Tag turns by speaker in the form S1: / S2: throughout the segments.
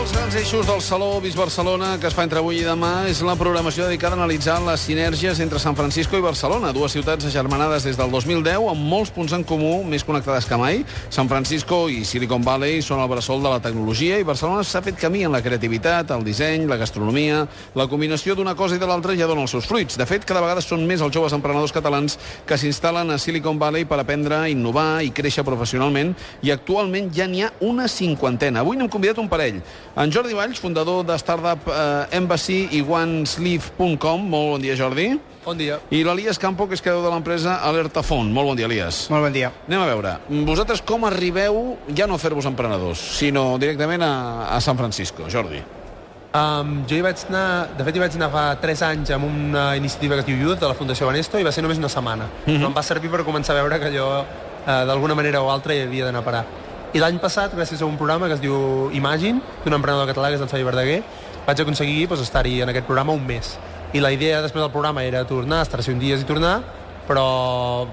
S1: Dels grans eixos del Saló Vis Barcelona que es fa entre avui i demà és la programació dedicada a analitzar les sinergies entre San Francisco i Barcelona, dues ciutats agermanades des del 2010 amb molts punts en comú més connectades que mai. San Francisco i Silicon Valley són el bressol de la tecnologia i Barcelona s'ha fet camí en la creativitat, el disseny, la gastronomia... La combinació d'una cosa i de l'altra ja dona els seus fruits. De fet, cada vegada són més els joves emprenedors catalans que s'instal·len a Silicon Valley per aprendre innovar i créixer professionalment i actualment ja n'hi ha una cinquantena. Avui n'hem convidat un parell. En Jordi Valls, fundador de Startup eh, Embassy i OneSleeve.com. Molt bon dia, Jordi.
S2: Bon dia.
S1: I l'Elias Campo, que és creador de l'empresa Alerta Font. Molt bon dia, Elias.
S3: Molt bon dia.
S1: Anem a veure, vosaltres com arribeu ja no a fer-vos emprenedors, sinó directament a, a San Francisco, Jordi?
S2: Um, jo hi vaig anar, de fet hi vaig anar fa 3 anys amb una iniciativa que es diu Youth de la Fundació Banesto i va ser només una setmana. Mm. -hmm. Em va servir per començar a veure que allò uh, d'alguna manera o altra hi havia d'anar a parar. I l'any passat, gràcies a un programa que es diu Imagine, d'un emprenedor català que és el Xavi Verdaguer, vaig aconseguir pues, estar-hi en aquest programa un mes. I la idea després del programa era tornar, estar-s'hi un dies i tornar, però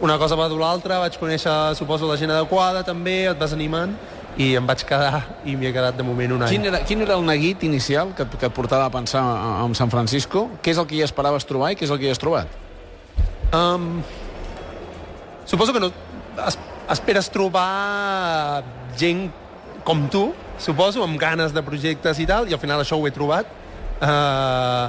S2: una cosa va dur l'altra, vaig conèixer, suposo, la gent adequada també, et vas animant, i em vaig quedar, i m'hi he quedat de moment un any.
S1: Quin era, quin era el neguit inicial que, que et portava a pensar en San Francisco? Què és el que hi esperaves trobar i què és el que hi has trobat?
S2: Um, suposo que no... Es, esperes trobar gent com tu, suposo, amb ganes de projectes i tal, i al final això ho he trobat. Uh,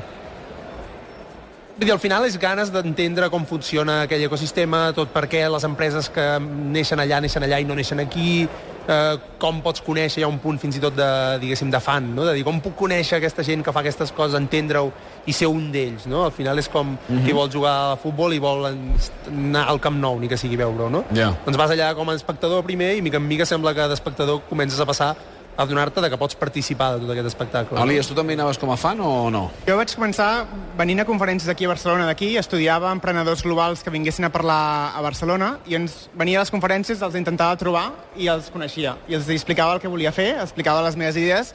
S2: dir, al final és ganes d'entendre com funciona aquell ecosistema, tot per què les empreses que neixen allà neixen allà i no neixen aquí, eh, com pots conèixer, hi ha un punt fins i tot de, diguéssim, de fan, no? de dir com puc conèixer aquesta gent que fa aquestes coses, entendre-ho i ser un d'ells. No? Al final és com mm -hmm. qui vol jugar a futbol i vol anar al Camp Nou, ni que sigui veure-ho. No?
S1: Ja.
S2: Doncs vas allà com a espectador primer i mica en mica sembla que d'espectador comences a passar a donar-te de que pots participar de tot aquest espectacle. no?
S1: Elias, tu també anaves com a fan o no?
S3: Jo vaig començar venint a conferències aquí a Barcelona d'aquí, estudiava emprenedors globals que vinguessin a parlar a Barcelona i ens venia a les conferències, els intentava trobar i els coneixia. I els explicava el que volia fer, explicava les meves idees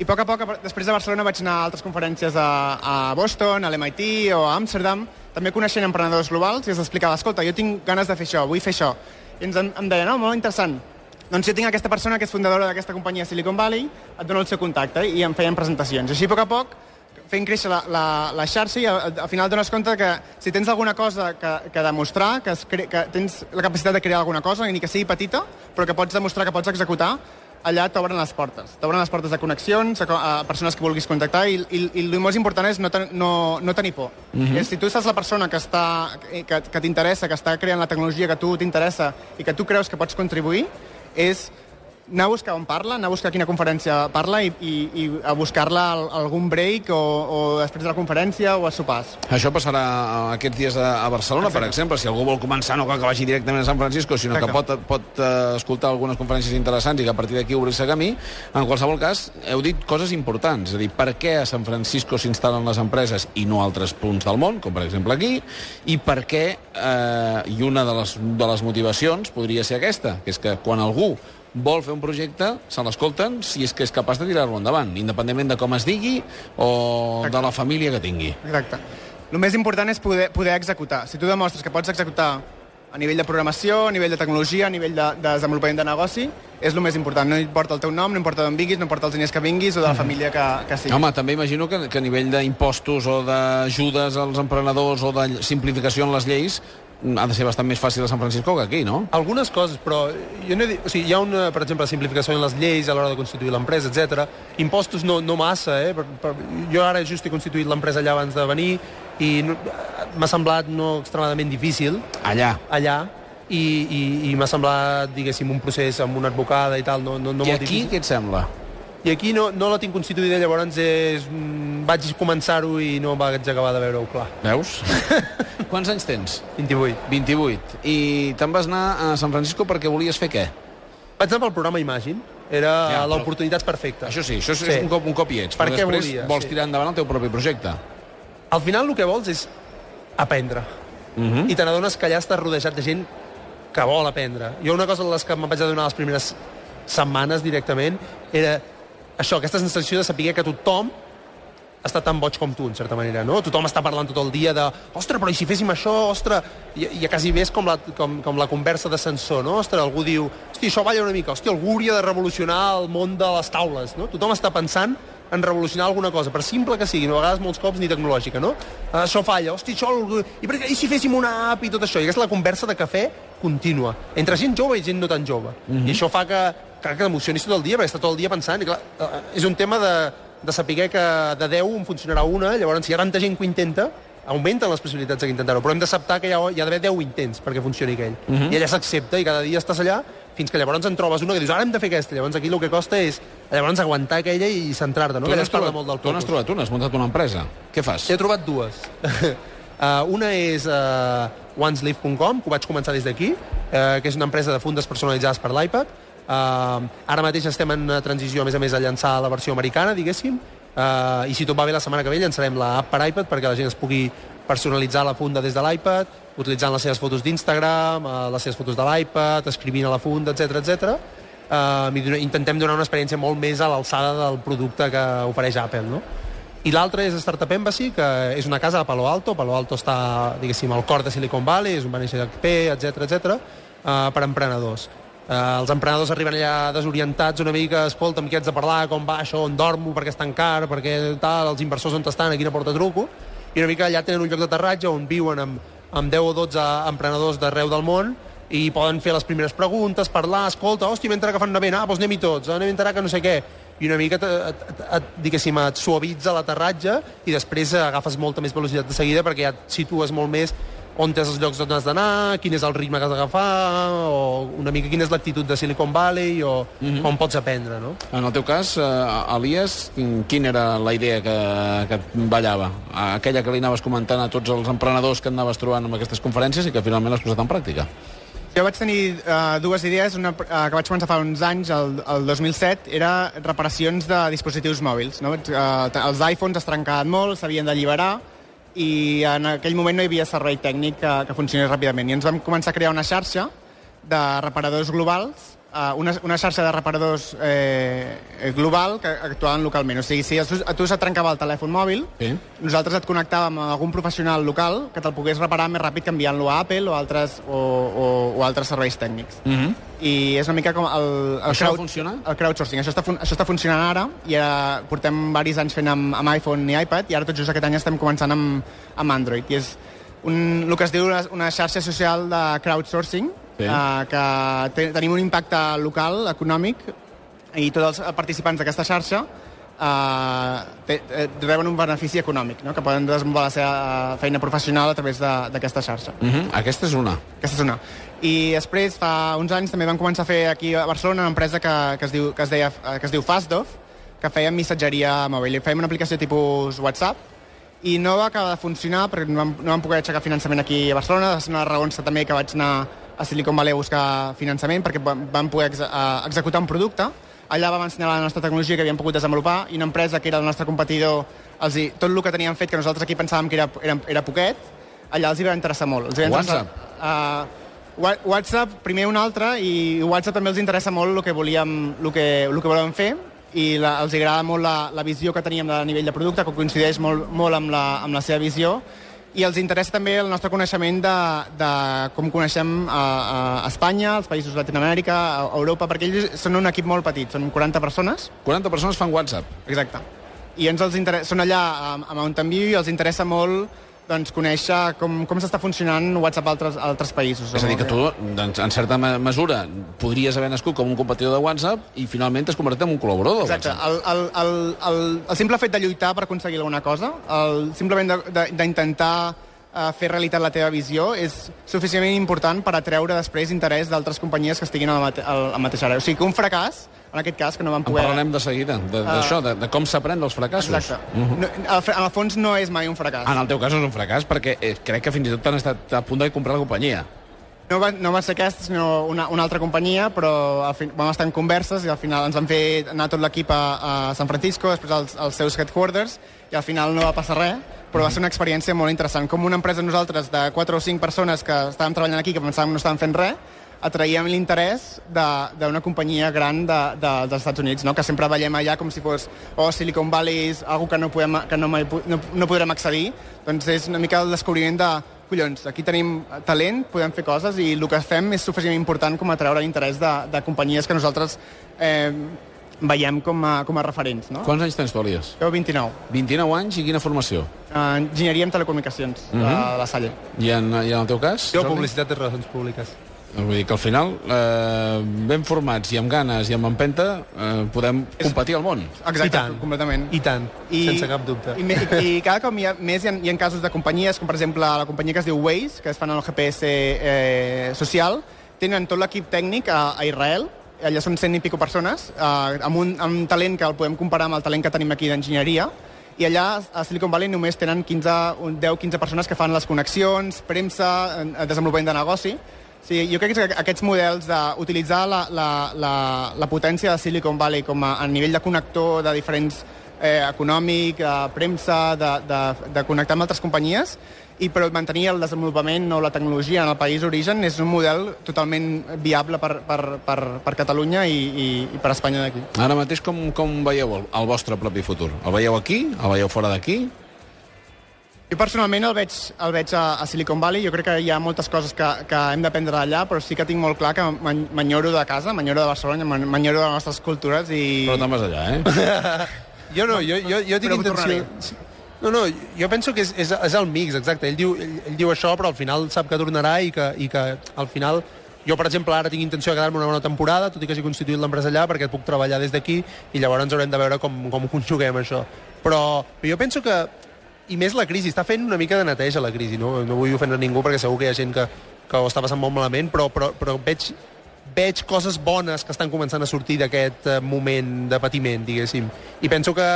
S3: i a poc a poc, després de Barcelona vaig anar a altres conferències a, a Boston, a l'MIT o a Amsterdam, també coneixent emprenedors globals i els explicava, escolta, jo tinc ganes de fer això, vull fer això. I ens, em deien, no, molt interessant, doncs jo tinc aquesta persona que és fundadora d'aquesta companyia Silicon Valley, et dono el seu contacte i em feien presentacions. Així, a poc a poc, fent créixer la, la, la xarxa i al, al final dones compte que si tens alguna cosa que, que demostrar, que, es cre que tens la capacitat de crear alguna cosa, ni que sigui petita, però que pots demostrar que pots executar, allà t'obren les portes. T'obren les portes de connexions, a, a persones que vulguis contactar i, i, i el més important és no, ten, no, no tenir por. Mm -hmm. Si tu estàs la persona que, està, que, que t'interessa, que està creant la tecnologia que a tu t'interessa i que tu creus que pots contribuir, és anar a buscar on parla, anar a buscar quina conferència parla i, i, i a buscar-la al- algun break o, o després de la conferència o a sopars.
S1: Això passarà aquests dies a, a Barcelona, Exacte. per exemple, si algú vol començar, no cal que vagi directament a San Francisco, sinó
S3: Exacte.
S1: que pot, pot uh, escoltar algunes conferències interessants i que a partir d'aquí obrir-se camí. En qualsevol cas, heu dit coses importants, és a dir, per què a San Francisco s'instal·len les empreses i no a altres punts del món, com per exemple aquí, i per què, eh, i una de les, de les motivacions podria ser aquesta, que és que quan algú vol fer un projecte, se l'escolten si és que és capaç de tirar-lo endavant, independentment de com es digui o de la família que tingui.
S3: Exacte. El més important és poder, poder executar. Si tu demostres que pots executar a nivell de programació, a nivell de tecnologia, a nivell de, de desenvolupament de negoci, és el més important. No importa el teu nom, no importa d'on vinguis, no importa els diners que vinguis o de la família que, que siguis.
S1: Home, també imagino que, que a nivell d'impostos o d'ajudes als emprenedors o de simplificació en les lleis ha de ser bastant més fàcil a San Francisco que aquí, no?
S2: Algunes coses, però jo no he dit, o sigui, hi ha una, per exemple, simplificació en les lleis a l'hora de constituir l'empresa, etc. Impostos no, no massa, eh? Per, per, jo ara just he constituït l'empresa allà abans de venir i no, m'ha semblat no extremadament difícil
S1: Allà.
S2: allà i, i, i m'ha semblat, diguéssim, un procés amb una advocada i tal, no, no, no
S1: I
S2: molt
S1: aquí
S2: difícil.
S1: què et sembla?
S2: I aquí no, no la tinc constituïda, llavors és, mm, vaig començar-ho i no vaig acabar de veure-ho clar.
S1: Veus? Quants anys tens?
S2: 28.
S1: 28. I te'n vas anar a San Francisco perquè volies fer què?
S2: Vaig anar pel programa Imagine, era
S1: Ja,
S2: l'oportunitat perfecta.
S1: Això sí, això és
S2: Sí.
S1: un cop, un cop hi ets.
S2: Per
S1: però després
S2: volia,
S1: vols
S2: sí.
S1: tirar endavant el teu propi projecte.
S2: Al final el que vols és aprendre.
S1: Uh -huh.
S2: I te n'adones que allà estàs rodejat de gent que vol aprendre. Jo una cosa de les que me'n vaig adonar les primeres setmanes directament era això, aquesta sensació de saber que tothom està tan boig com tu, en certa manera, no? Tothom està parlant tot el dia de ostres, però i si féssim això, ostres... I, i quasi més com la, com, com la conversa d'ascensor, no? Ostres, algú diu, hosti, això balla una mica, hosti, algú hauria de revolucionar el món de les taules, no? Tothom està pensant en revolucionar alguna cosa, per simple que sigui, a vegades molts cops ni tecnològica, no? Això falla, hosti, això... I, per, I si féssim una app i tot això? I aquesta és la conversa de cafè contínua, entre gent jove i gent no tan jove. Mm -hmm. I això fa que, que, que t'emocionis tot el dia, perquè està tot el dia pensant, i clar, uh, és un tema de, de saber que de 10 en funcionarà una, llavors si hi ha tanta gent que ho intenta, augmenten les possibilitats d'intentar-ho, però hem d'acceptar que hi ha, hi ha d'haver 10 intents perquè funcioni aquell. Uh -huh. I allà s'accepta i cada dia estàs allà fins que llavors en trobes una que dius, ara hem de fer aquesta. Llavors aquí el que costa és llavors aguantar aquella i centrar-te, no?
S1: Tu n'has trobat,
S2: molt del
S1: tu n'has
S2: focus.
S1: trobat una, has muntat una empresa. Què fas?
S2: He trobat dues. uh, una és uh, onesleaf.com, que ho vaig començar des d'aquí, uh, que és una empresa de fundes personalitzades per l'iPad. Uh, ara mateix estem en transició, a més a més, a llançar la versió americana, diguéssim, uh, i si tot va bé la setmana que ve llançarem l'app per iPad perquè la gent es pugui personalitzar la funda des de l'iPad, utilitzant les seves fotos d'Instagram, uh, les seves fotos de l'iPad, escrivint a la funda, etc etc. Uh, intentem donar una experiència molt més a l'alçada del producte que ofereix Apple, no? I l'altre és Startup Embassy, que és una casa a Palo Alto. Palo Alto està, diguéssim, al cor de Silicon Valley, és un va néixer HP, etc etc uh, per emprenedors. Uh, els emprenedors arriben allà desorientats una mica, escolta'm, què haig de parlar, com va això, on dormo, perquè és tan car, perquè tal, els inversors on estan, a quina porta truco, i una mica allà tenen un lloc d'aterratge on viuen amb, amb 10 o 12 emprenedors d'arreu del món i poden fer les primeres preguntes, parlar, escolta, hòstia, m'he que fan una vent, ah, doncs anem-hi tots, ah, anem a enterar que no sé què, i una mica, et, et, et, diguéssim, et suavitza l'aterratge i després agafes molta més velocitat de seguida perquè ja et situes molt més on és els llocs on has d'anar, quin és el ritme que has d'agafar, o una mica quina és l'actitud de Silicon Valley, o mm -hmm. com pots aprendre, no?
S1: En el teu cas, eh, Elias, quina era la idea que, que et ballava? Aquella que li anaves comentant a tots els emprenedors que anaves trobant en aquestes conferències i que finalment has posat en pràctica.
S3: Jo vaig tenir uh, dues idees. Una uh, que vaig començar fa uns anys, el, el 2007, era reparacions de dispositius mòbils. No? Uh, els iPhones es trencaven molt, s'havien d'alliberar, i en aquell moment no hi havia servei tècnic que, que funcionés ràpidament. I ens vam començar a crear una xarxa de reparadors globals, una, una xarxa de reparadors eh, global que actuaven localment. O sigui, si a tu, a tu se't trencava el telèfon mòbil,
S1: Sí.
S3: nosaltres et connectàvem amb algun professional local que te'l pogués reparar més ràpid que enviant-lo a Apple o altres, o, o, o altres serveis tècnics.
S1: Mm -hmm.
S3: I és una mica com el... el
S1: Això va funcionar?
S3: El crowdsourcing. Això està, això està funcionant ara i ara portem varis anys fent amb, amb iPhone i iPad i ara tot just aquest any estem començant amb, amb Android. I és un, el que es diu una, una xarxa social de crowdsourcing
S1: Sí.
S3: eh, que te, tenim un impacte local, econòmic, i tots els participants d'aquesta xarxa eh, te, eh, reben un benefici econòmic, no? que poden desenvolupar la seva feina professional a través d'aquesta xarxa.
S1: Mm -hmm. Aquesta és una.
S3: Aquesta és una. I després, fa uns anys, també vam començar a fer aquí a Barcelona una empresa que, que, es, diu, que, es, deia, que es diu Fastdov, que feia missatgeria mòbil. Fèiem una aplicació tipus WhatsApp, i no va acabar de funcionar perquè no vam, no vam poder aixecar finançament aquí a Barcelona. Va ser una de les raons que també que vaig anar a Silicon Valley a buscar finançament perquè vam poder ex eh, executar un producte. Allà vam ensenyar la nostra tecnologia que havíem pogut desenvolupar i una empresa que era el nostre competidor, els hi, tot el que teníem fet, que nosaltres aquí pensàvem que era, era, era poquet, allà els hi va interessar molt. Els hi va interessar,
S1: WhatsApp.
S3: Uh, WhatsApp, primer un altre, i WhatsApp també els interessa molt el que volíem, el que, el que volem fer, i la, els agrada molt la, la visió que teníem de nivell de producte, que coincideix molt, molt amb, la, amb la seva visió, i els interessa també el nostre coneixement de, de com coneixem a, a Espanya, els països de Latinoamèrica, a Europa, perquè ells són un equip molt petit, són 40 persones,
S1: 40 persones fan WhatsApp.
S3: Exacte. I ens els interessa, són allà a, a Mountain View i els interessa molt doncs, conèixer com, com s'està funcionant WhatsApp a altres, a altres països.
S1: És a dir, que tu, doncs, en certa me- mesura, podries haver nascut com un competidor de WhatsApp i finalment t'has convertit en un col·laborador de
S3: Exacte.
S1: WhatsApp.
S3: El, el, el, el, el simple fet de lluitar per aconseguir alguna cosa, el, simplement de- de- d'intentar uh, fer realitat la teva visió, és suficientment important per atreure després interès d'altres companyies que estiguin a la, mate a la mateixa àrea. O sigui que un fracàs, en aquest cas, que no van
S1: En
S3: poder...
S1: parlarem de seguida, de- d'això, de, de com s'aprèn dels fracassos.
S3: Exacte. no, al, fr- en el fons no és mai un fracàs.
S1: En el teu cas és un fracàs perquè eh, crec que fins i tot t'han estat a punt de comprar la companyia.
S3: No va, no va ser aquesta, sinó una, una altra companyia, però al fin, vam estar en converses i al final ens van fer anar tot l'equip a, a San Francisco, després als, als seus headquarters, i al final no va passar res, però va ser una experiència molt interessant. Com una empresa nosaltres de 4 o 5 persones que estàvem treballant aquí, que pensàvem que no estàvem fent res, atraiem l'interès d'una companyia gran de, de, dels Estats Units, no? que sempre veiem allà com si fos oh, Silicon Valley algo que no, podem, que no, mai no, no podrem accedir, doncs és una mica el descobriment de collons, aquí tenim talent, podem fer coses i el que fem és suficientment important com atraure l'interès de, de companyies que nosaltres eh, veiem com a, com a referents. No?
S1: Quants anys tens tu, Elias?
S3: Jo 29.
S1: 29 anys i quina formació?
S3: Uh, enginyeria en telecomunicacions, mm -hmm. a la Salle.
S1: I en, i en el teu cas?
S2: Jo, publicitat i relacions públiques.
S1: Vull dir que al final, eh, ben formats i amb ganes i amb empenta, eh, podem competir al món.
S3: Exacte,
S2: I tant.
S3: completament.
S2: I tant, sense cap dubte.
S3: I, i, i cada cop hi ha, més hi ha, hi ha casos de companyies, com per exemple la companyia que es diu Waze, que es fan el GPS eh, social, tenen tot l'equip tècnic a, a Israel, allà són cent i pico persones, eh, amb, un, amb un talent que el podem comparar amb el talent que tenim aquí d'enginyeria, i allà a Silicon Valley només tenen 15, un 10-15 persones que fan les connexions, premsa, desenvolupament de negoci. Sí, jo crec que aquests models d'utilitzar la, la, la, la potència de Silicon Valley com a, a nivell de connector de diferents eh, econòmic, de premsa, de, de, de connectar amb altres companyies, i però mantenir el desenvolupament o la tecnologia en el país d'origen és un model totalment viable per, per, per, per Catalunya i, i, i per Espanya d'aquí.
S1: Ara mateix com, com veieu el, el vostre propi futur? El veieu aquí? El veieu fora d'aquí?
S3: Jo personalment el veig, el veig a, a Silicon Valley. Jo crec que hi ha moltes coses que, que hem d'aprendre d'allà, però sí que tinc molt clar que m'en- m'enyoro de casa, m'enyoro de Barcelona, m'en- m'enyoro de les nostres cultures i...
S1: Però te'n vas allà, eh?
S2: Jo no, jo, jo, jo tinc
S3: Però
S2: intenció... No, no, jo penso que és, és, és el mix, exacte. Ell diu, ell, ell diu això, però al final sap que tornarà i que, i que al final... Jo, per exemple, ara tinc intenció de quedar-me una bona temporada, tot i que hagi constituït l'empresa allà, perquè puc treballar des d'aquí i llavors haurem de veure com, com ho conjuguem, això. Però, però jo penso que i més la crisi, està fent una mica de neteja la crisi, no? No vull ofendre ningú perquè segur que hi ha gent que, que ho està passant molt malament, però, però, però veig, veig coses bones que estan començant a sortir d'aquest eh, moment de patiment, diguéssim. I penso que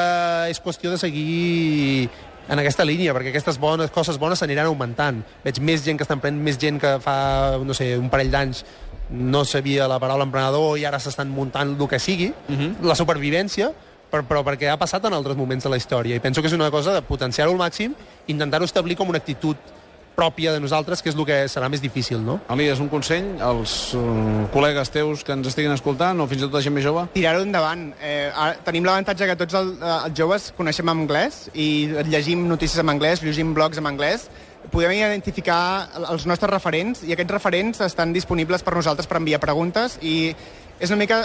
S2: és qüestió de seguir en aquesta línia, perquè aquestes bones coses bones s'aniran augmentant. Veig més gent que està emprenent, més gent que fa, no sé, un parell d'anys no sabia la paraula emprenedor i ara s'estan muntant el que sigui, uh -huh. la supervivència, però, però perquè ha passat en altres moments de la història. I penso que és una cosa de potenciar-ho al màxim, intentar-ho establir com una actitud pròpia de nosaltres, que és el que serà més difícil, no?
S1: Elias, un consell als uh, col·legues teus que ens estiguin escoltant, o fins i tot a gent més jove?
S3: tirar-ho endavant. Eh, ara, tenim l'avantatge que tots el, eh, els joves coneixem anglès i llegim notícies en anglès, llegim blogs en anglès, podem identificar el- els nostres referents i aquests referents estan disponibles per nosaltres per enviar preguntes i és una mica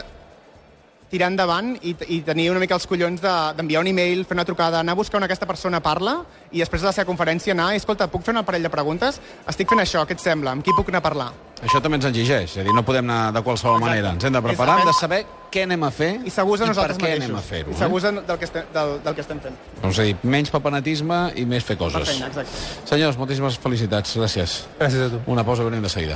S3: tirar endavant i, i tenir una mica els collons de- d'enviar un e-mail, fer una trucada, anar a buscar on aquesta persona parla i després de la seva conferència anar i, escolta, puc fer una parell de preguntes? Estic fent això, què et sembla? Amb qui puc anar a parlar?
S1: Això també ens exigeix, és a dir, no podem anar de qualsevol
S3: Exacte.
S1: manera. Ens hem de preparar, hem de saber què anem a fer
S3: I segurs de
S1: i per què
S3: mateixos.
S1: anem a fer-ho.
S3: I
S1: Eh?
S3: segurs de- del, que estem, del, del que estem fent.
S1: És a dir, menys papenatisme i més fer coses.
S3: feina, exacte.
S1: Senyors, moltíssimes felicitats. Gràcies.
S2: Gràcies a tu.
S1: Una pausa, venim de seguida.